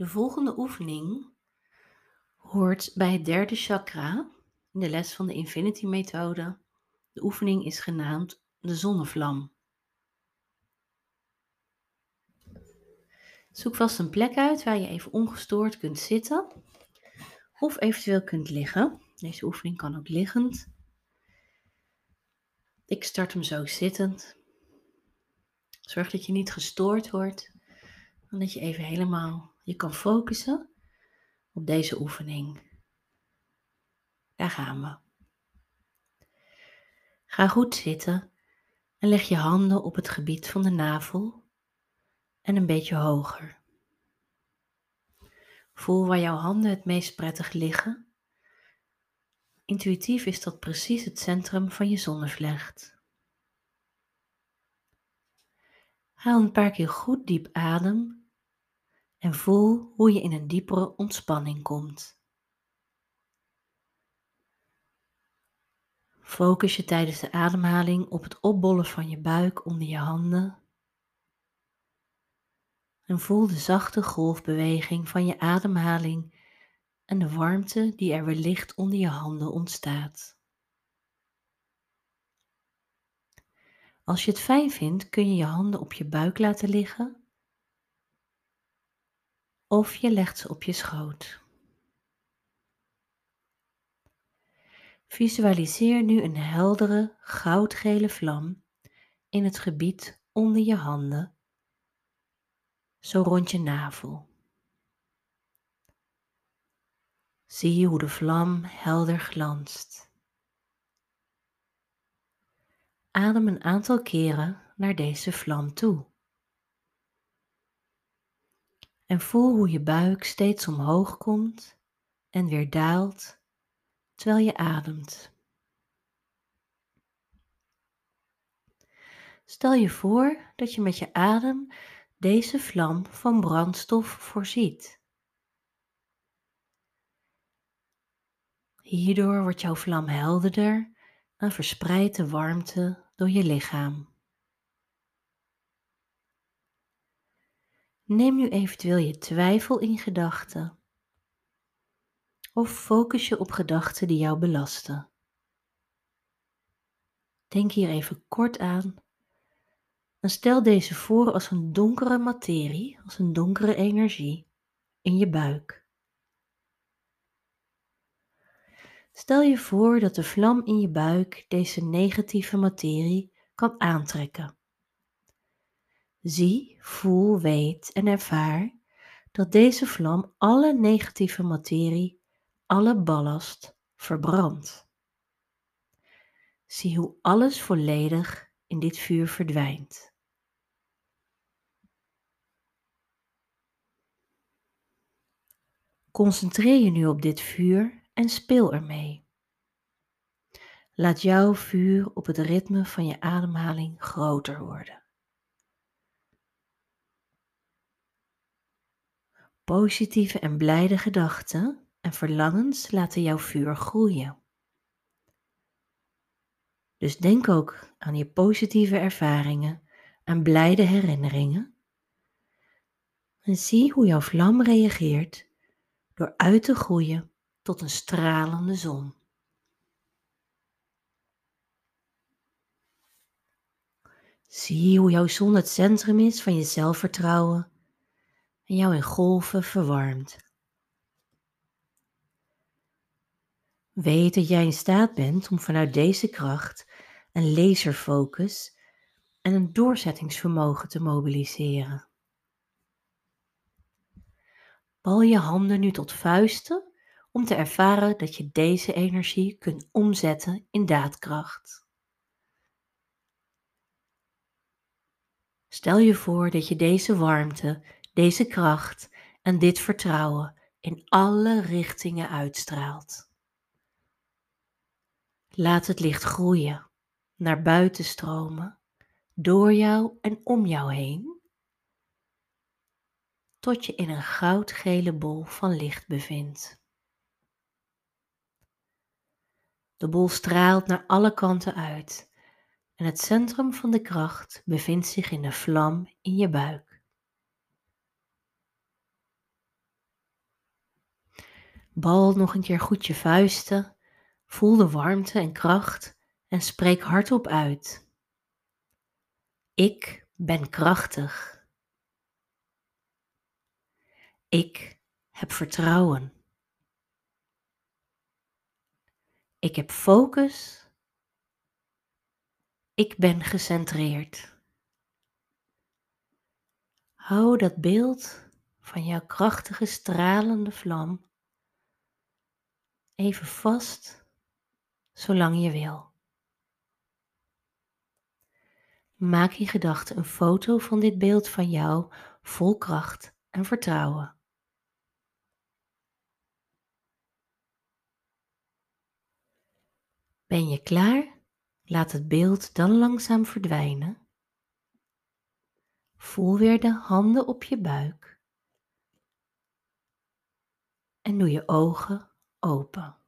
De volgende oefening hoort bij het derde chakra in de les van de Infinity Methode. De oefening is genaamd de zonnevlam. Zoek vast een plek uit waar je even ongestoord kunt zitten of eventueel kunt liggen. Deze oefening kan ook liggend. Ik start hem zo zittend. Zorg dat je niet gestoord wordt, en dat je even helemaal je kan focussen op deze oefening. Daar gaan we. Ga goed zitten en leg je handen op het gebied van de navel en een beetje hoger. Voel waar jouw handen het meest prettig liggen. Intuïtief is dat precies het centrum van je zonnevlecht. Haal een paar keer goed diep adem en voel hoe je in een diepere ontspanning komt. Focus je tijdens de ademhaling op het opbollen van je buik onder je handen. En voel de zachte golfbeweging van je ademhaling en de warmte die er wellicht onder je handen ontstaat. Als je het fijn vindt, kun je je handen op je buik laten liggen of je legt ze op je schoot. Visualiseer nu een heldere goudgele vlam in het gebied onder je handen, zo rond je navel. Zie hoe de vlam helder glanst. Adem een aantal keren naar deze vlam toe. En voel hoe je buik steeds omhoog komt en weer daalt terwijl je ademt. Stel je voor dat je met je adem deze vlam van brandstof voorziet. Hierdoor wordt jouw vlam helderder en verspreidt de warmte door je lichaam. Neem nu eventueel je twijfel in gedachten of focus je op gedachten die jou belasten. Denk hier even kort aan en stel deze voor als een donkere materie, als een donkere energie in je buik. Stel je voor dat de vlam in je buik deze negatieve materie kan aantrekken. Zie, voel, weet en ervaar dat deze vlam alle negatieve materie, alle ballast verbrandt. Zie hoe alles volledig in dit vuur verdwijnt. Concentreer je nu op dit vuur en speel ermee. Laat jouw vuur op het ritme van je ademhaling groter worden. Positieve en blijde gedachten en verlangens laten jouw vuur groeien. Dus denk ook aan je positieve ervaringen en blijde herinneringen. En zie hoe jouw vlam reageert door uit te groeien tot een stralende zon. Zie hoe jouw zon het centrum is van je zelfvertrouwen en jou in golven verwarmt. Weet dat jij in staat bent om vanuit deze kracht een laserfocus en een doorzettingsvermogen te mobiliseren. Bal je handen nu tot vuisten om te ervaren dat je deze energie kunt omzetten in daadkracht. Stel je voor dat je deze warmte, deze kracht en dit vertrouwen in alle richtingen uitstraalt. Laat het licht groeien, naar buiten stromen, door jou en om jou heen, tot je in een goudgele bol van licht bevindt. De bol straalt naar alle kanten uit en het centrum van de kracht bevindt zich in de vlam in je buik. Bal nog een keer goed je vuisten, voel de warmte en kracht en spreek hardop uit. Ik ben krachtig. Ik heb vertrouwen. Ik heb focus. Ik ben gecentreerd. Hou dat beeld van jouw krachtige stralende vlam even vast zolang je wil. Maak in gedachten een foto van dit beeld van jou vol kracht en vertrouwen. Ben je klaar? Laat het beeld dan langzaam verdwijnen. Voel weer de handen op je buik. En doe je ogen open.